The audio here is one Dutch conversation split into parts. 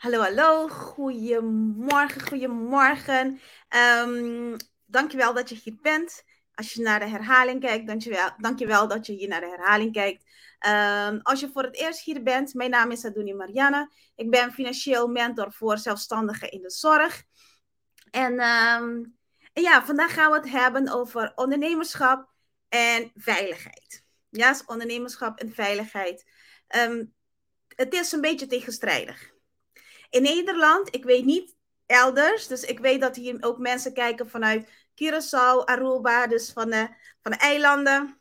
Hallo, hallo. Goedemorgen, goedemorgen. Um, dankjewel dat je hier bent. Als je naar de herhaling kijkt, dankjewel, dankjewel dat je hier naar de herhaling kijkt. Um, als je voor het eerst hier bent, mijn naam is Aduni Marianne. Ik ben financieel mentor voor zelfstandigen in de zorg. En, en ja, vandaag gaan we het hebben over ondernemerschap en veiligheid. Ja, ondernemerschap en veiligheid. het is een beetje tegenstrijdig. In Nederland, ik weet niet elders, dus ik weet dat hier ook mensen kijken vanuit Curaçao, Aruba, dus van de, van de eilanden,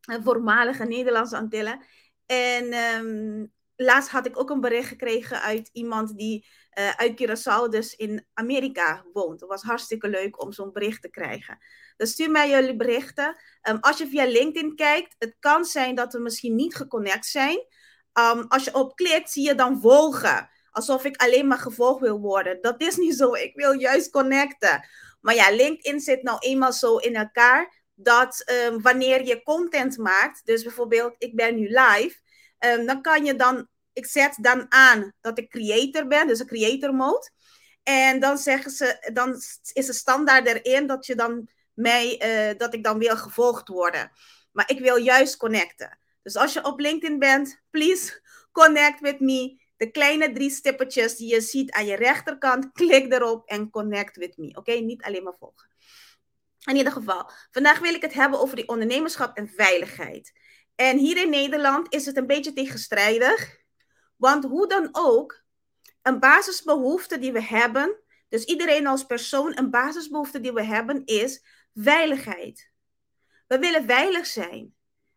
voormalige Nederlandse Antillen. En um, laatst had ik ook een bericht gekregen uit iemand die uh, uit Curaçao, dus in Amerika woont. Het was hartstikke leuk om zo'n bericht te krijgen. Dus stuur mij jullie berichten. Um, als je via LinkedIn kijkt, het kan zijn dat we misschien niet geconnect zijn. Um, als je op klikt, zie je dan volgen alsof ik alleen maar gevolgd wil worden. Dat is niet zo. Ik wil juist connecten. Maar ja, LinkedIn zit nou eenmaal zo in elkaar dat um, wanneer je content maakt, dus bijvoorbeeld ik ben nu live, um, dan kan je dan, ik zet dan aan dat ik creator ben, dus een creator mode. En dan zeggen ze, dan is de standaard erin dat je dan mij, uh, dat ik dan wil gevolgd worden. Maar ik wil juist connecten. Dus als je op LinkedIn bent, please connect with me de kleine drie stippetjes die je ziet aan je rechterkant, klik erop en connect with me. Oké, niet alleen maar volgen. In ieder geval, vandaag wil ik het hebben over die ondernemerschap en veiligheid. En hier in Nederland is het een beetje tegenstrijdig. Want hoe dan ook, een basisbehoefte die we hebben, dus iedereen als persoon, een basisbehoefte die we hebben, is veiligheid. We willen veilig zijn.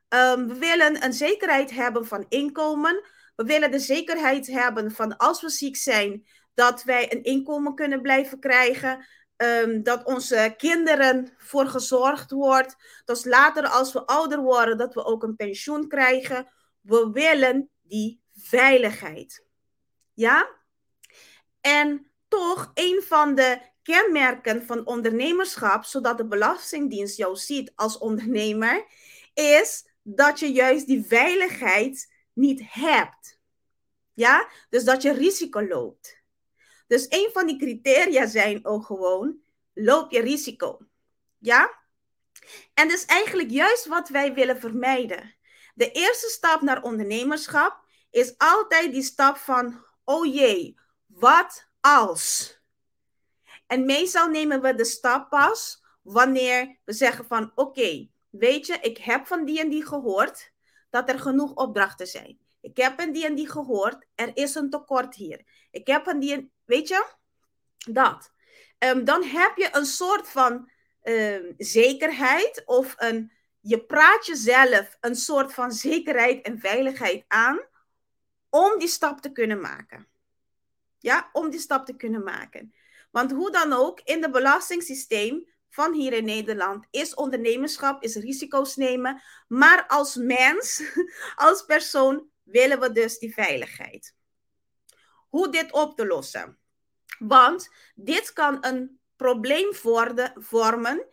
Um, we willen een zekerheid hebben van inkomen. We willen de zekerheid hebben van als we ziek zijn, dat wij een inkomen kunnen blijven krijgen. Um, dat onze kinderen voor gezorgd wordt. Dat later als we ouder worden, dat we ook een pensioen krijgen. We willen die veiligheid. Ja? En toch, een van de kenmerken van ondernemerschap, zodat de Belastingdienst jou ziet als ondernemer, is dat je juist die veiligheid niet hebt. Ja, dus dat je risico loopt. Dus een van die criteria zijn ook gewoon, loop je risico. Ja? En dus eigenlijk juist wat wij willen vermijden. De eerste stap naar ondernemerschap is altijd die stap van, oh jee, wat als? En meestal nemen we de stap pas wanneer we zeggen van, oké, weet je, ik heb van die en die gehoord dat er genoeg opdrachten zijn. Ik heb een die en die gehoord. Er is een tekort hier. Ik heb een die en... Weet je? Dat. Um, dan heb je een soort van um, zekerheid of een... Je praat jezelf een soort van zekerheid en veiligheid aan om die stap te kunnen maken. Ja, om die stap te kunnen maken. Want hoe dan ook, in het belastingssysteem van hier in Nederland is ondernemerschap, is risico's nemen. Maar als mens, als persoon, willen we dus die veiligheid. Hoe dit op te lossen? Want dit kan een probleem vormen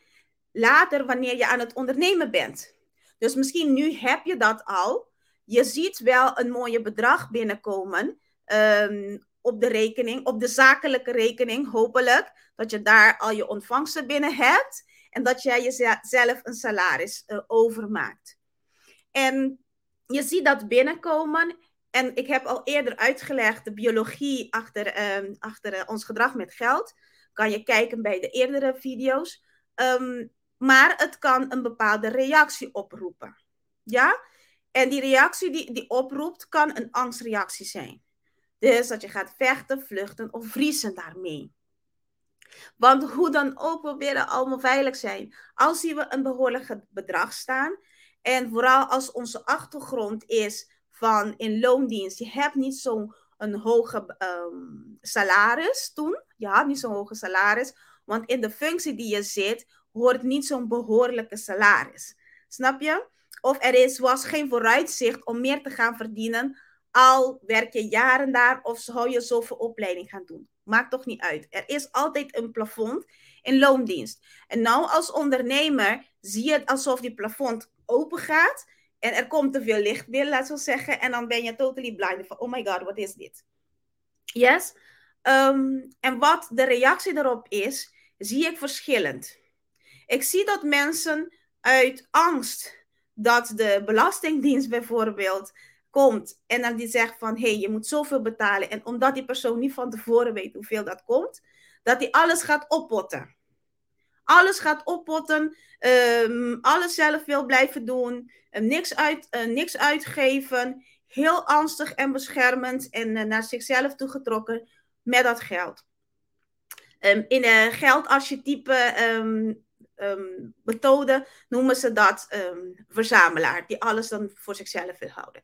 later wanneer je aan het ondernemen bent. Dus misschien nu heb je dat al. Je ziet wel een mooie bedrag binnenkomen um, op de rekening, op de zakelijke rekening, hopelijk. Dat je daar al je ontvangsten binnen hebt en dat jij jezelf een salaris uh, overmaakt. En je ziet dat binnenkomen. En ik heb al eerder uitgelegd de biologie achter, um, achter uh, ons gedrag met geld. Kan je kijken bij de eerdere video's. Um, maar het kan een bepaalde reactie oproepen. Ja? En die reactie die, die oproept, kan een angstreactie zijn. Dus dat je gaat vechten, vluchten of vriezen daarmee. Want hoe dan ook, we willen allemaal veilig zijn. Als zien we een behoorlijk bedrag staan, en vooral als onze achtergrond is van in loondienst, je hebt niet zo'n hoge um, salaris toen. Je had niet zo'n hoge salaris. Want in de functie die je zit, hoort niet zo'n behoorlijke salaris. Snap je? Of er is, was geen vooruitzicht om meer te gaan verdienen. Al werk je jaren daar of zou je zoveel opleiding gaan doen. Maakt toch niet uit. Er is altijd een plafond in loondienst. En nou als ondernemer zie je het alsof die plafond open gaat. En er komt te veel licht binnen, laten we zeggen. En dan ben je totally blind. Van, oh my god, wat is dit? Yes. Um, en wat de reactie erop is, zie ik verschillend. Ik zie dat mensen uit angst dat de Belastingdienst bijvoorbeeld komt en dan die zegt van hey, je moet zoveel betalen. En omdat die persoon niet van tevoren weet hoeveel dat komt, dat hij alles gaat oppotten. Alles gaat oppotten, um, alles zelf wil blijven doen, um, niks, uit, uh, niks uitgeven, heel angstig en beschermend en uh, naar zichzelf toegetrokken met dat geld. Um, in de geldarchetype um, methode noemen ze dat verzamelaar, die alles dan voor zichzelf wil houden.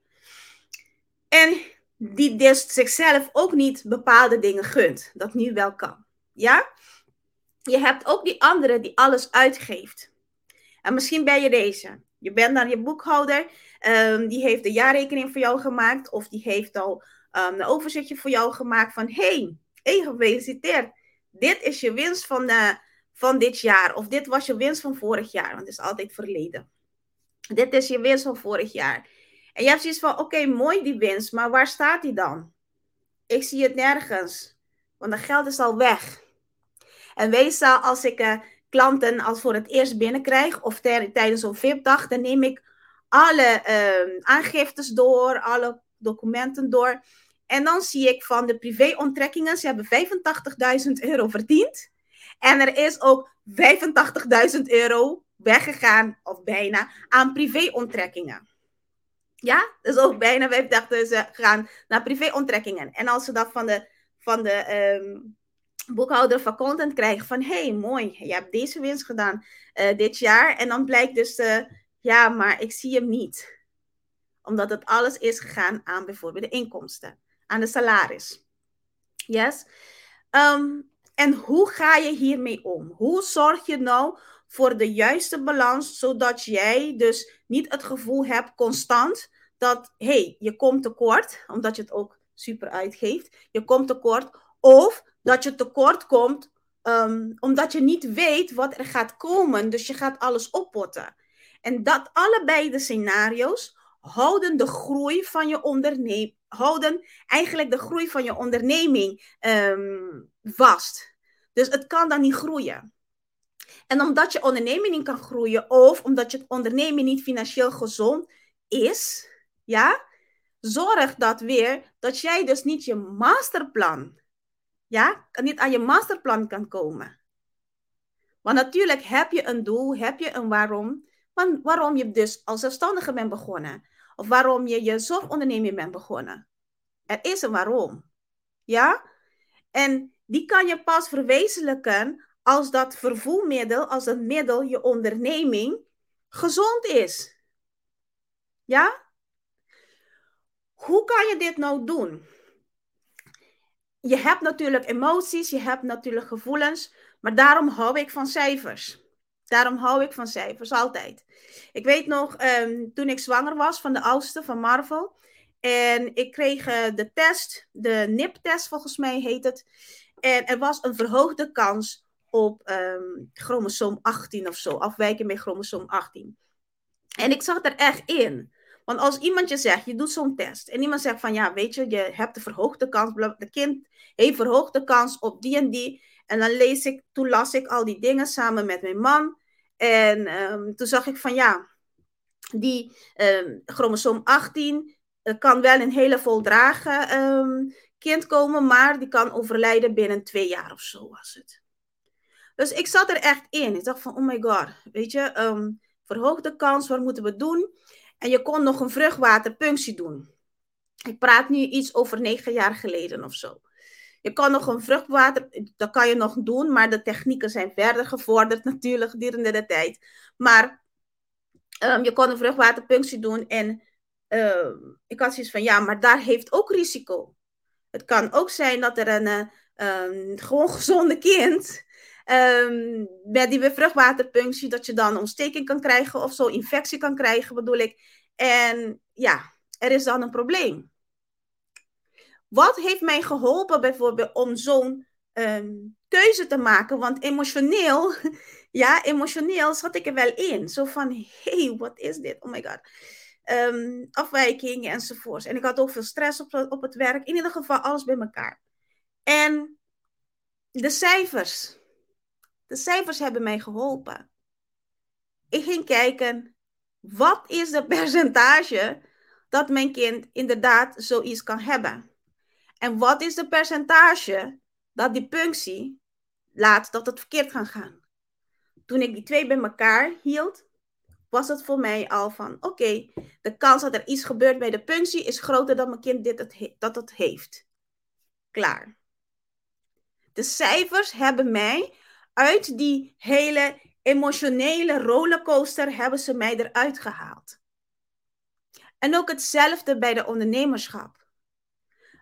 En die dus zichzelf ook niet bepaalde dingen gunt, dat nu wel kan. Ja? Je hebt ook die andere die alles uitgeeft. En misschien ben je deze. Je bent dan je boekhouder, die heeft de jaarrekening voor jou gemaakt, of die heeft al een overzichtje voor jou gemaakt van: hey, hey, gefeliciteerd. Dit is je winst van, uh, van dit jaar. Of dit was je winst van vorig jaar. Want het is altijd verleden. Dit is je winst van vorig jaar. En je hebt zoiets van, oké, mooi die winst. Maar waar staat die dan? Ik zie het nergens. Want dat geld is al weg. En meestal als ik uh, klanten als voor het eerst binnenkrijg. Of tijdens zo'n VIP-dag. Dan neem ik alle uh, aangiftes door. Alle documenten door. En dan zie ik van de privéonttrekkingen, ze hebben 85.000 euro verdiend. En er is ook 85.000 euro weggegaan, of bijna, aan privéonttrekkingen. Ja, dus ook bijna 85.000 gegaan naar privéonttrekkingen. En als ze dat van de, van de um, boekhouder van content krijgen, van hey, mooi, je hebt deze winst gedaan uh, dit jaar. En dan blijkt dus, uh, ja, maar ik zie hem niet. Omdat het alles is gegaan aan bijvoorbeeld de inkomsten aan de salaris. Yes? Um, en hoe ga je hiermee om? Hoe zorg je nou voor de juiste balans, zodat jij dus niet het gevoel hebt constant dat, hey, je komt tekort, omdat je het ook super uitgeeft. Je komt tekort. Of dat je tekort komt um, omdat je niet weet wat er gaat komen. Dus je gaat alles oppotten. En dat allebei de scenario's houden de groei van je onderneming, houden eigenlijk de groei van je onderneming um, vast. Dus het kan dan niet groeien. En omdat je onderneming niet kan groeien, of omdat je onderneming niet financieel gezond is, ja, zorg dat weer dat jij dus niet je masterplan, ja, niet aan je masterplan kan komen. Want natuurlijk heb je een doel, heb je een waarom, waarom je dus als zelfstandige bent begonnen. Of waarom je je zorgonderneming bent begonnen. Er is een waarom. Ja? En die kan je pas verwezenlijken als dat vervoermiddel, als het middel, je onderneming, gezond is. Ja? Hoe kan je dit nou doen? Je hebt natuurlijk emoties, je hebt natuurlijk gevoelens, maar daarom hou ik van cijfers. Daarom hou ik van cijfers altijd. Ik weet nog, um, toen ik zwanger was van de oudste van Marvel. En ik kreeg uh, de test, de NIP-test volgens mij heet het. En er was een verhoogde kans op um, chromosoom 18 of zo, afwijken met chromosoom 18. En ik zat er echt in. Want als iemand je zegt, je doet zo'n test. En iemand zegt van, ja, weet je, je hebt de verhoogde kans. De kind heeft verhoogde kans op die en die. En dan lees ik, toen las ik al die dingen samen met mijn man. En um, toen zag ik van ja, die um, chromosoom 18 uh, kan wel een hele voldragen um, kind komen, maar die kan overlijden binnen twee jaar of zo was het. Dus ik zat er echt in. Ik dacht van, oh my god, weet je, verhoogde kans, wat moeten we doen? En je kon nog een vruchtwaterpunctie doen. Ik praat nu iets over negen jaar geleden of zo. Je kan nog een vruchtwater, dat kan je nog doen, maar de technieken zijn verder gevorderd natuurlijk gedurende de tijd. Maar um, je kon een vruchtwaterpunctie doen en uh, ik had zoiets van, ja, maar daar heeft ook risico. Het kan ook zijn dat er een um, gewoon gezonde kind um, met die bevruchtwaterpunctie, dat je dan ontsteking kan krijgen of zo, infectie kan krijgen bedoel ik. En ja, er is dan een probleem. Wat heeft mij geholpen bijvoorbeeld om zo'n um, keuze te maken? Want emotioneel, ja, emotioneel zat ik er wel in. Zo van, hey, wat is dit? Oh my god. Um, afwijkingen enzovoorts. En ik had ook veel stress op, op het werk. In ieder geval alles bij elkaar. En de cijfers. De cijfers hebben mij geholpen. Ik ging kijken, wat is de percentage dat mijn kind inderdaad zoiets kan hebben? En wat is de percentage dat die punctie laat dat het verkeerd kan gaan? Toen ik die twee bij elkaar hield, was het voor mij al van: oké, de kans dat er iets gebeurt bij de punctie is groter dan mijn kind dit het dat het heeft. Klaar. De cijfers hebben mij uit die hele emotionele rollercoaster hebben ze mij eruit gehaald. En ook hetzelfde bij de ondernemerschap.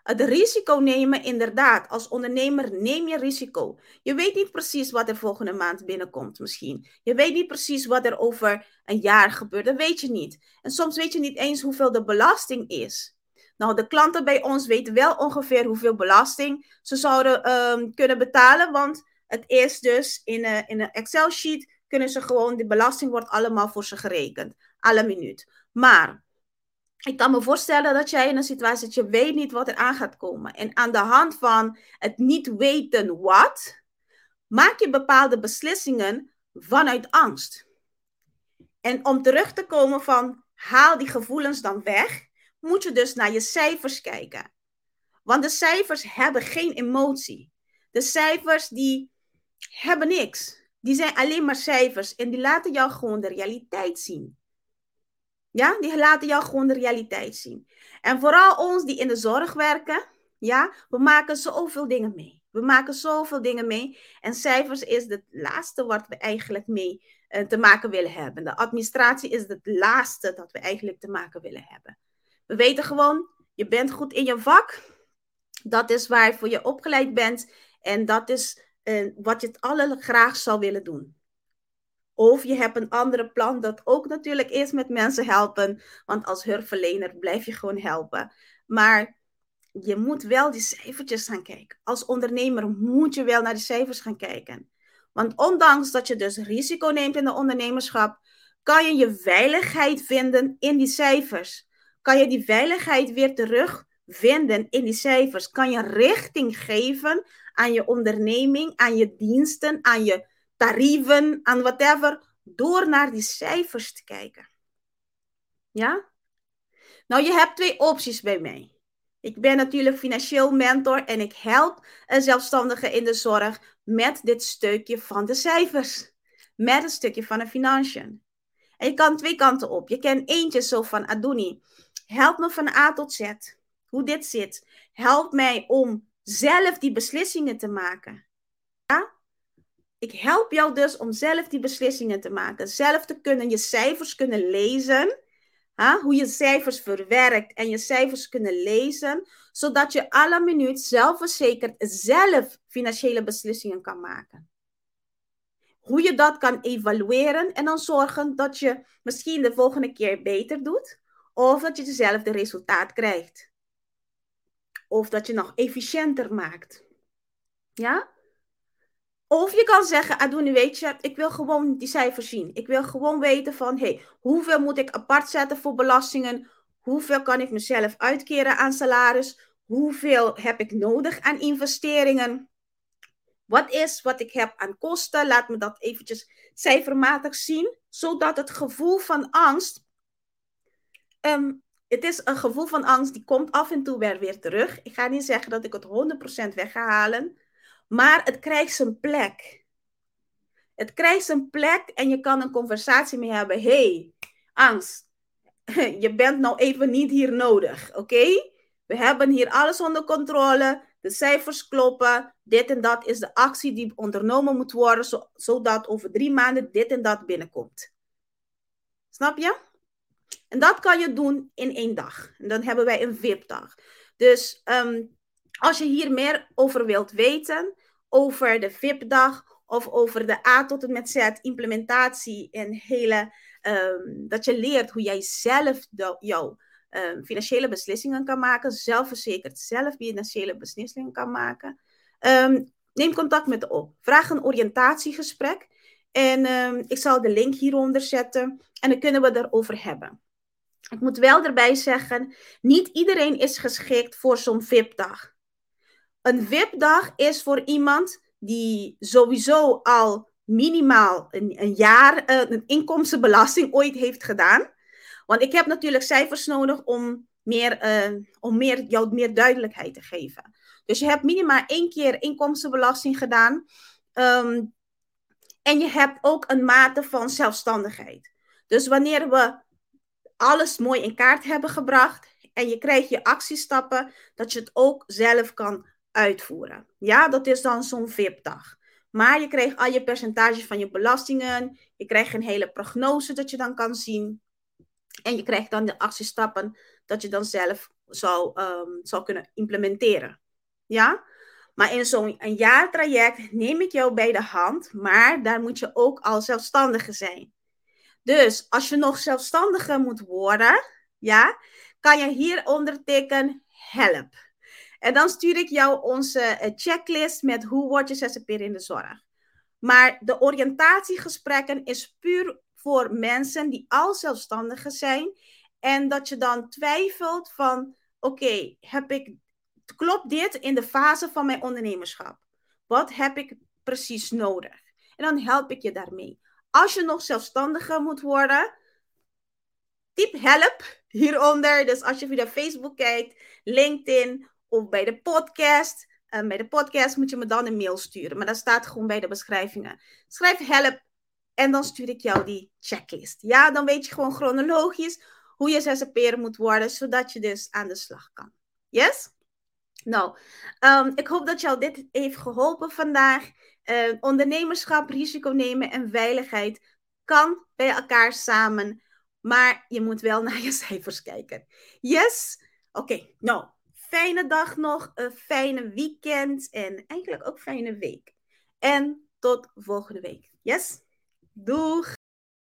Het risico nemen, inderdaad. Als ondernemer neem je risico. Je weet niet precies wat er volgende maand binnenkomt, misschien. Je weet niet precies wat er over een jaar gebeurt. Dat weet je niet. En soms weet je niet eens hoeveel de belasting is. Nou, de klanten bij ons weten wel ongeveer hoeveel belasting ze zouden ehm, kunnen betalen. Want het is dus in een, in een Excel-sheet kunnen ze gewoon, de belasting wordt allemaal voor ze gerekend. Alle minuut. Maar ik kan me voorstellen dat jij in een situatie dat je weet niet wat er aan gaat komen. En aan de hand van het niet weten wat, maak je bepaalde beslissingen vanuit angst. En om terug te komen van haal die gevoelens dan weg, moet je dus naar je cijfers kijken. Want de cijfers hebben geen emotie. De cijfers die hebben niks. Die zijn alleen maar cijfers en die laten jou gewoon de realiteit zien. Ja, die laten jou gewoon de realiteit zien. En vooral ons die in de zorg werken, ja, we maken zoveel dingen mee. We maken zoveel dingen mee. En cijfers is het laatste wat we eigenlijk mee uh, te maken willen hebben. De administratie is het laatste dat we eigenlijk te maken willen hebben. We weten gewoon, je bent goed in je vak. Dat is waarvoor je opgeleid bent. En dat is wat je het allergraag zou willen doen. Of je hebt een andere plan dat ook natuurlijk is met mensen helpen. Want als hulpverlener blijf je gewoon helpen. Maar je moet wel die cijfertjes gaan kijken. Als ondernemer moet je wel naar die cijfers gaan kijken. Want ondanks dat je dus risico neemt in de ondernemerschap, kan je je veiligheid vinden in die cijfers. Kan je die veiligheid weer terugvinden in die cijfers. Kan je richting geven aan je onderneming, aan je diensten, aan je tarieven, aan whatever, door naar die cijfers te kijken. Ja? Nou, je hebt twee opties bij mij. Ik ben natuurlijk financieel mentor en ik help een zelfstandige in de zorg met dit stukje van de cijfers. Met een stukje van de financiën. En je kan twee kanten op. Je kent eentje zo van Adoni. Help me van A tot Z. Hoe dit zit. Help mij om zelf die beslissingen te maken. Ik help jou dus om zelf die beslissingen te maken. Zelf te kunnen, je cijfers kunnen lezen. Hoe je cijfers verwerkt en je cijfers kunnen lezen. Zodat je alle minuut zelfverzekerd zelf financiële beslissingen kan maken. Hoe je dat kan evalueren en dan zorgen dat je misschien de volgende keer beter doet. Of dat je dezelfde resultaat krijgt. Of dat je nog efficiënter maakt. Ja? Of je kan zeggen, Adouni, weet je, ik wil gewoon die cijfers zien. Ik wil gewoon weten van, hey, hoeveel moet ik apart zetten voor belastingen? Hoeveel kan ik mezelf uitkeren aan salaris? Hoeveel heb ik nodig aan investeringen? Wat is wat ik heb aan kosten? Laat me dat eventjes cijfermatig zien, zodat het gevoel van angst, um, het is een gevoel van angst die komt af en toe weer, terug. Ik ga niet zeggen dat ik het 100% weg ga halen, maar het krijgt zijn plek. Het krijgt zijn plek en je kan een conversatie mee hebben. hey, angst, je bent nou even niet hier nodig, oké? We hebben hier alles onder controle. De cijfers kloppen. Dit en dat is de actie die ondernomen moet worden, zodat over drie maanden dit en dat binnenkomt. Snap je? En dat kan je doen in één dag. En dan hebben wij een VIP-dag. Dus um, Als je hier meer over wilt weten, over de VIP-dag of over de A tot en met Z implementatie en hele, um, dat je leert hoe jij zelf jouw um, financiële beslissingen kan maken, zelfverzekerd zelf financiële beslissingen kan maken, neem contact met me op. Vraag een oriëntatiegesprek en ik zal de link hieronder zetten en dan kunnen we het erover hebben. Ik moet wel erbij zeggen, niet iedereen is geschikt voor zo'n VIP-dag. Een VIP-dag is voor iemand die sowieso al minimaal een, een jaar uh, een inkomstenbelasting ooit heeft gedaan. Want ik heb natuurlijk cijfers nodig om, meer, uh, om meer, jou meer duidelijkheid te geven. Dus je hebt minimaal één keer inkomstenbelasting gedaan. Um, en je hebt ook een mate van zelfstandigheid. Dus wanneer we alles mooi in kaart hebben gebracht en je krijgt je actiestappen, dat je het ook zelf kan uitvoeren. Ja, dat is dan zo'n VIP-dag. Maar je krijgt al je percentage van je belastingen. Je krijgt een hele prognose dat je dan kan zien. En je krijgt dan de actiestappen dat je dan zelf zou, um, zou kunnen implementeren. Ja? Maar in zo'n jaartraject neem ik jou bij de hand, maar daar moet je ook al zelfstandige zijn. Dus als je nog zelfstandiger moet worden, ja, kan je hieronder tikken help. En dan stuur ik jou onze eh, checklist met hoe word je zzp'er in de zorg. Maar de oriëntatiegesprekken is puur voor mensen die al zelfstandigen zijn. En dat je dan twijfelt van, oké, heb ik, klopt dit in de fase van mijn ondernemerschap? Wat heb ik precies nodig? En dan help ik je daarmee. Als je nog zelfstandiger moet worden, typ help hieronder. Dus als je via Facebook kijkt, LinkedIn of bij de podcast. Uh, bij de podcast moet je me dan een mail sturen. Maar dat staat gewoon bij de beschrijvingen. Schrijf help en dan stuur ik jou die checklist. Ja, dan weet je gewoon chronologisch hoe je zzp'er moet worden, zodat je dus aan de slag kan. Yes? Nou, um, ik hoop dat jou dit heeft geholpen vandaag. Uh, ondernemerschap, risico nemen en veiligheid kan bij elkaar samen. Maar je moet wel naar je cijfers kijken. Yes? Oké, nou, fijne dag nog, een fijne weekend en eigenlijk ook fijne week. En tot volgende week. Yes? Doeg!